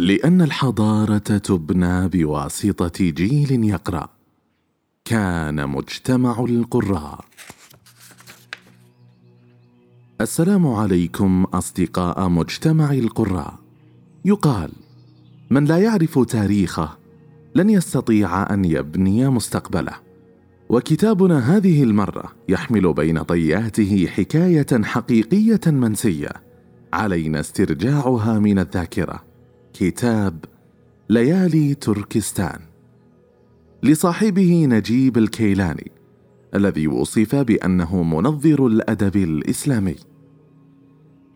لأن الحضارة تبنى بواسطة جيل يقرأ. كان مجتمع القراء. السلام عليكم أصدقاء مجتمع القراء. يقال من لا يعرف تاريخه لن يستطيع أن يبني مستقبله. وكتابنا هذه المرة يحمل بين طياته حكاية حقيقية منسية. علينا استرجاعها من الذاكرة. كتاب ليالي تركستان لصاحبه نجيب الكيلاني الذي وصف بأنه منظر الأدب الإسلامي.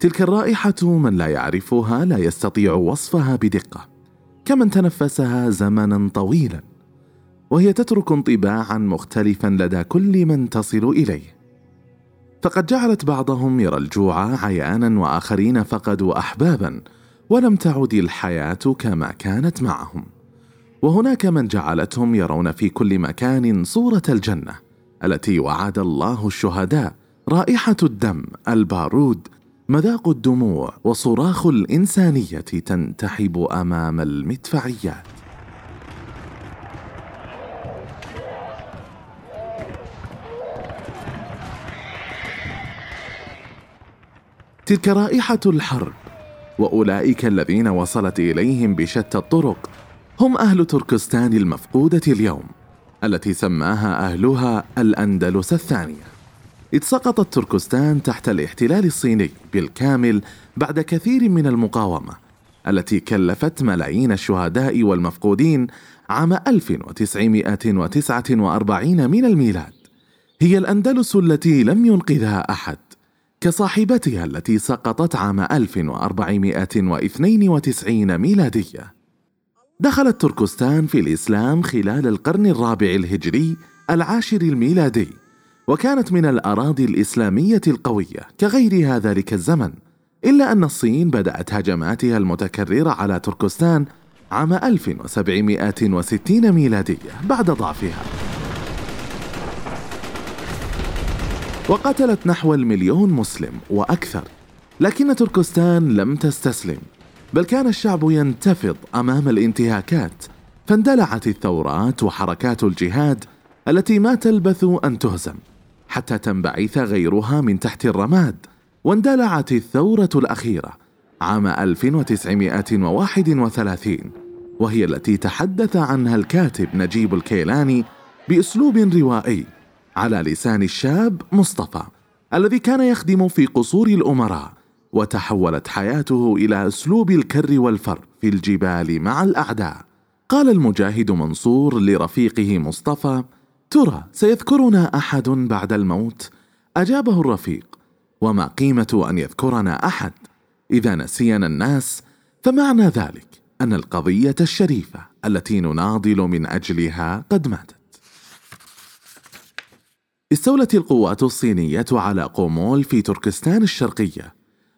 تلك الرائحة من لا يعرفها لا يستطيع وصفها بدقة كمن تنفسها زمنا طويلا وهي تترك انطباعا مختلفا لدى كل من تصل إليه. فقد جعلت بعضهم يرى الجوع عيانا وآخرين فقدوا احبابا ولم تعد الحياة كما كانت معهم. وهناك من جعلتهم يرون في كل مكان صورة الجنة التي وعد الله الشهداء رائحة الدم البارود مذاق الدموع وصراخ الإنسانية تنتحب أمام المدفعيات. تلك رائحة الحرب وأولئك الذين وصلت إليهم بشتى الطرق هم أهل تركستان المفقودة اليوم التي سماها أهلها الأندلس الثانية. إذ سقطت تركستان تحت الاحتلال الصيني بالكامل بعد كثير من المقاومة التي كلفت ملايين الشهداء والمفقودين عام 1949 من الميلاد. هي الأندلس التي لم ينقذها أحد. كصاحبتها التي سقطت عام 1492 ميلادية. دخلت تركستان في الإسلام خلال القرن الرابع الهجري العاشر الميلادي وكانت من الأراضي الإسلامية القوية كغيرها ذلك الزمن إلا أن الصين بدأت هجماتها المتكررة على تركستان عام 1760 ميلادية بعد ضعفها. وقتلت نحو المليون مسلم وأكثر. لكن تركستان لم تستسلم بل كان الشعب ينتفض أمام الانتهاكات. فاندلعت الثورات وحركات الجهاد التي ما تلبث أن تهزم حتى تنبعث غيرها من تحت الرماد. واندلعت الثورة الأخيرة عام 1931 وهي التي تحدث عنها الكاتب نجيب الكيلاني بأسلوب روائي. على لسان الشاب مصطفى الذي كان يخدم في قصور الأمراء وتحولت حياته إلى أسلوب الكر والفر في الجبال مع الأعداء. قال المجاهد منصور لرفيقه مصطفى ترى سيذكرنا أحد بعد الموت؟ أجابه الرفيق وما قيمة أن يذكرنا أحد؟ إذا نسينا الناس فمعنى ذلك أن القضية الشريفة التي نناضل من أجلها قد ماتت. استولت القوات الصينية على قومول في تركستان الشرقية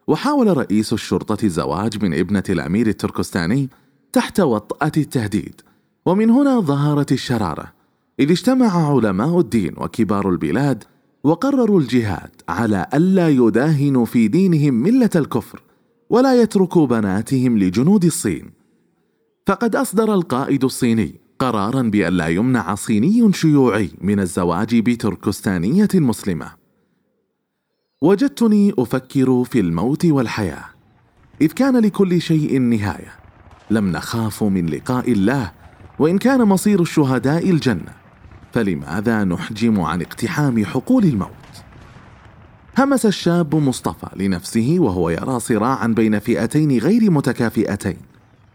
وحاول رئيس الشرطة الزواج من ابنة الأمير التركستاني تحت وطأة التهديد ومن هنا ظهرت الشرارة إذ اجتمع علماء الدين وكبار البلاد وقرروا الجهاد على ألا يداهنوا في دينهم ملة الكفر ولا يتركوا بناتهم لجنود الصين. فقد أصدر القائد الصيني قرارا بأن لا يمنع صيني شيوعي من الزواج بتركستانية مسلمة. وجدتني أفكر في الموت والحياة إذ كان لكل شيء نهاية. لم نخاف من لقاء الله وإن كان مصير الشهداء الجنة. فلماذا نحجم عن اقتحام حقول الموت؟ همس الشاب مصطفى لنفسه وهو يرى صراعا بين فئتين غير متكافئتين.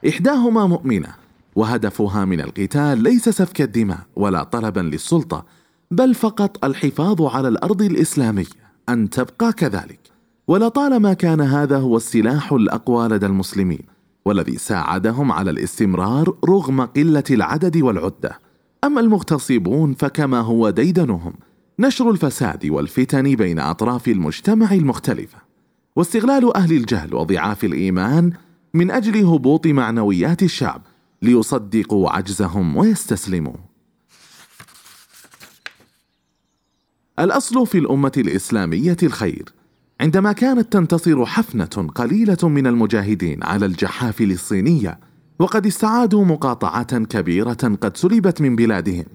إحداهما مؤمنة وهدفها من القتال ليس سفك الدماء ولا طلبا للسلطة بل فقط الحفاظ على الأرض الإسلامية أن تبقى كذلك. ولطالما كان هذا هو السلاح الأقوى لدى المسلمين والذي ساعدهم على الاستمرار رغم قلة العدد والعدة. أما المغتصبون فكما هو ديدنهم نشر الفساد والفتن بين أطراف المجتمع المختلفة. واستغلال أهل الجهل وضعاف الإيمان من أجل هبوط معنويات الشعب ليصدقوا عجزهم ويستسلموا. الأصل في الأمة الإسلامية الخير. عندما كانت تنتصر حفنة قليلة من المجاهدين على الجحافل الصينية وقد استعادوا مقاطعة كبيرة قد سلبت من بلادهم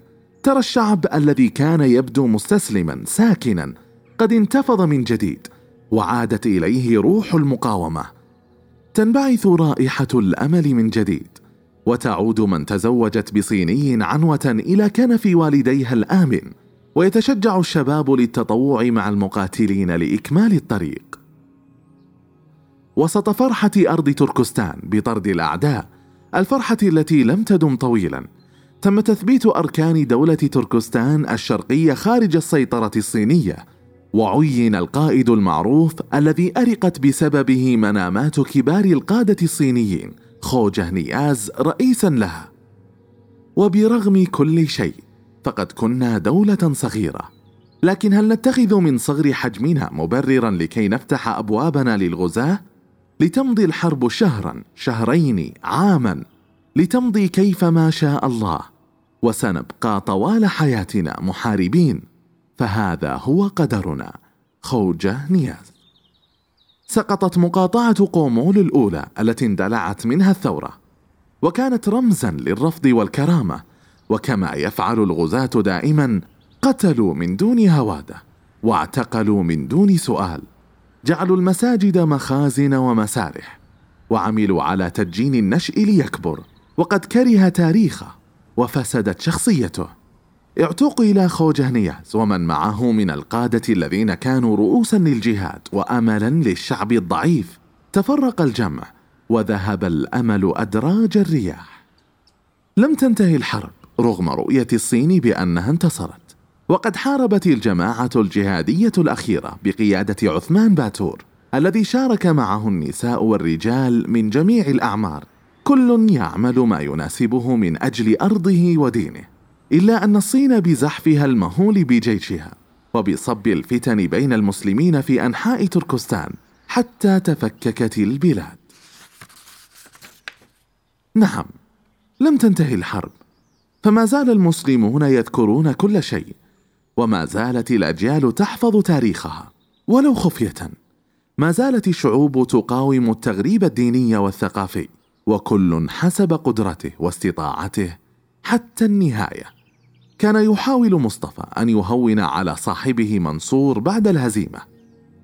ترى الشعب الذي كان يبدو مستسلما ساكنا قد انتفض من جديد وعادت إليه روح المقاومة. تنبعث رائحة الأمل من جديد. وتعود من تزوجت بصيني عنوة إلى كنف والديها الآمن ويتشجع الشباب للتطوع مع المقاتلين لإكمال الطريق. وسط فرحة أرض تركستان بطرد الأعداء الفرحة التي لم تدم طويلا تم تثبيت أركان دولة تركستان الشرقية خارج السيطرة الصينية وعين القائد المعروف الذي أرقت بسببه منامات كبار القادة الصينيين خوجه نياز رئيسا لها. وبرغم كل شيء فقد كنا دولة صغيرة. لكن هل نتخذ من صغر حجمنا مبررا لكي نفتح أبوابنا للغزاة؟ لتمضي الحرب شهرا شهرين عاما. لتمضي كيفما شاء الله. وسنبقى طوال حياتنا محاربين. فهذا هو قدرنا خوجة نياز. سقطت مقاطعة قومول الأولى التي اندلعت منها الثورة وكانت رمزا للرفض والكرامة وكما يفعل الغزاة دائما قتلوا من دون هوادة واعتقلوا من دون سؤال جعلوا المساجد مخازن ومسارح وعملوا على تدجين النشء ليكبر وقد كره تاريخه وفسدت شخصيته. اعتقل خوجهنياز ومن معه من القادة الذين كانوا رؤوسا للجهاد وأملا للشعب الضعيف. تفرق الجمع وذهب الأمل أدراج الرياح. لم تنتهي الحرب رغم رؤية الصين بأنها انتصرت. وقد حاربت الجماعة الجهادية الأخيرة بقيادة عثمان باتور الذي شارك معه النساء والرجال من جميع الأعمار. كل يعمل ما يناسبه من أجل أرضه ودينه. إلا أن الصين بزحفها المهول بجيشها وبصب الفتن بين المسلمين في أنحاء تركستان حتى تفككت البلاد. نعم لم تنتهي الحرب فما زال المسلمون يذكرون كل شيء وما زالت الأجيال تحفظ تاريخها ولو خفية. ما زالت الشعوب تقاوم التغريب الديني والثقافي وكل حسب قدرته واستطاعته حتى النهاية. كان يحاول مصطفى أن يهون على صاحبه منصور بعد الهزيمة.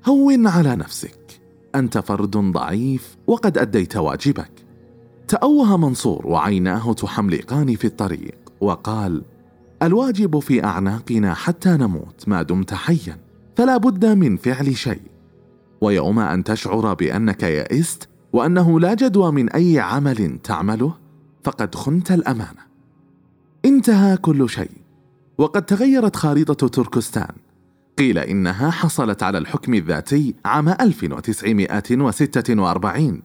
هون على نفسك. أنت فرد ضعيف وقد أديت واجبك. تأوه منصور وعيناه تحملقان في الطريق وقال الواجب في أعناقنا حتى نموت ما دمت حيا فلا بد من فعل شيء. ويوم أن تشعر بأنك يئست وأنه لا جدوى من أي عمل تعمله فقد خنت الأمانة. انتهى كل شيء. وقد تغيرت خارطه تركستان. قيل إنها حصلت على الحكم الذاتي عام 1946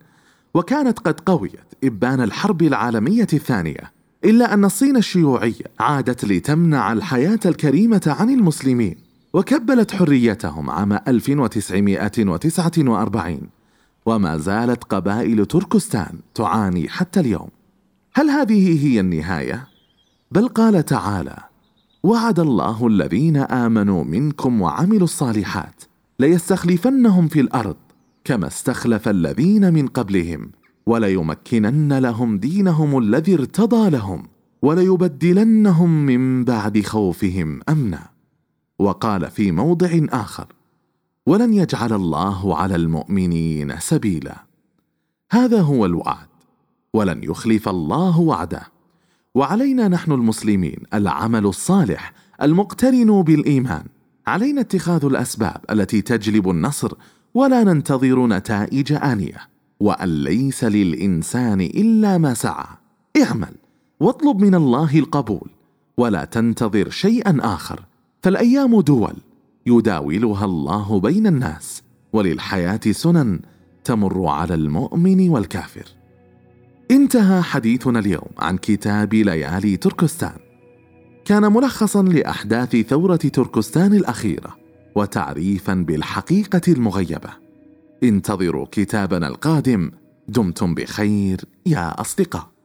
وكانت قد قويت إبان الحرب العالمية الثانية إلا أن الصين الشيوعيه عادت لتمنع الحياة الكريمة عن المسلمين وكبلت حريتهم عام 1949 وما زالت قبائل تركستان تعاني حتى اليوم. هل هذه هي النهاية؟ بل قال تعالى وعد الله الذين آمنوا منكم وعملوا الصالحات ليستخلفنهم في الأرض كما استخلف الذين من قبلهم وليمكنن لهم دينهم الذي ارتضى لهم وليبدلنهم من بعد خوفهم أمنا. وقال في موضع آخر ولن يجعل الله على المؤمنين سبيلا. هذا هو الوعد ولن يخلف الله وعده. وعلينا نحن المسلمين العمل الصالح المقترن بالإيمان. علينا اتخاذ الأسباب التي تجلب النصر ولا ننتظر نتائج آنية. وأن ليس للإنسان إلا ما سعى. اعمل واطلب من الله القبول ولا تنتظر شيئا آخر. فالأيام دول يداولها الله بين الناس وللحياة سنن تمر على المؤمن والكافر. انتهى حديثنا اليوم عن كتاب ليالي تركستان. كان ملخصا لأحداث ثورة تركستان الأخيرة وتعريفا بالحقيقة المغيبة. انتظروا كتابنا القادم. دمتم بخير يا أصدقاء.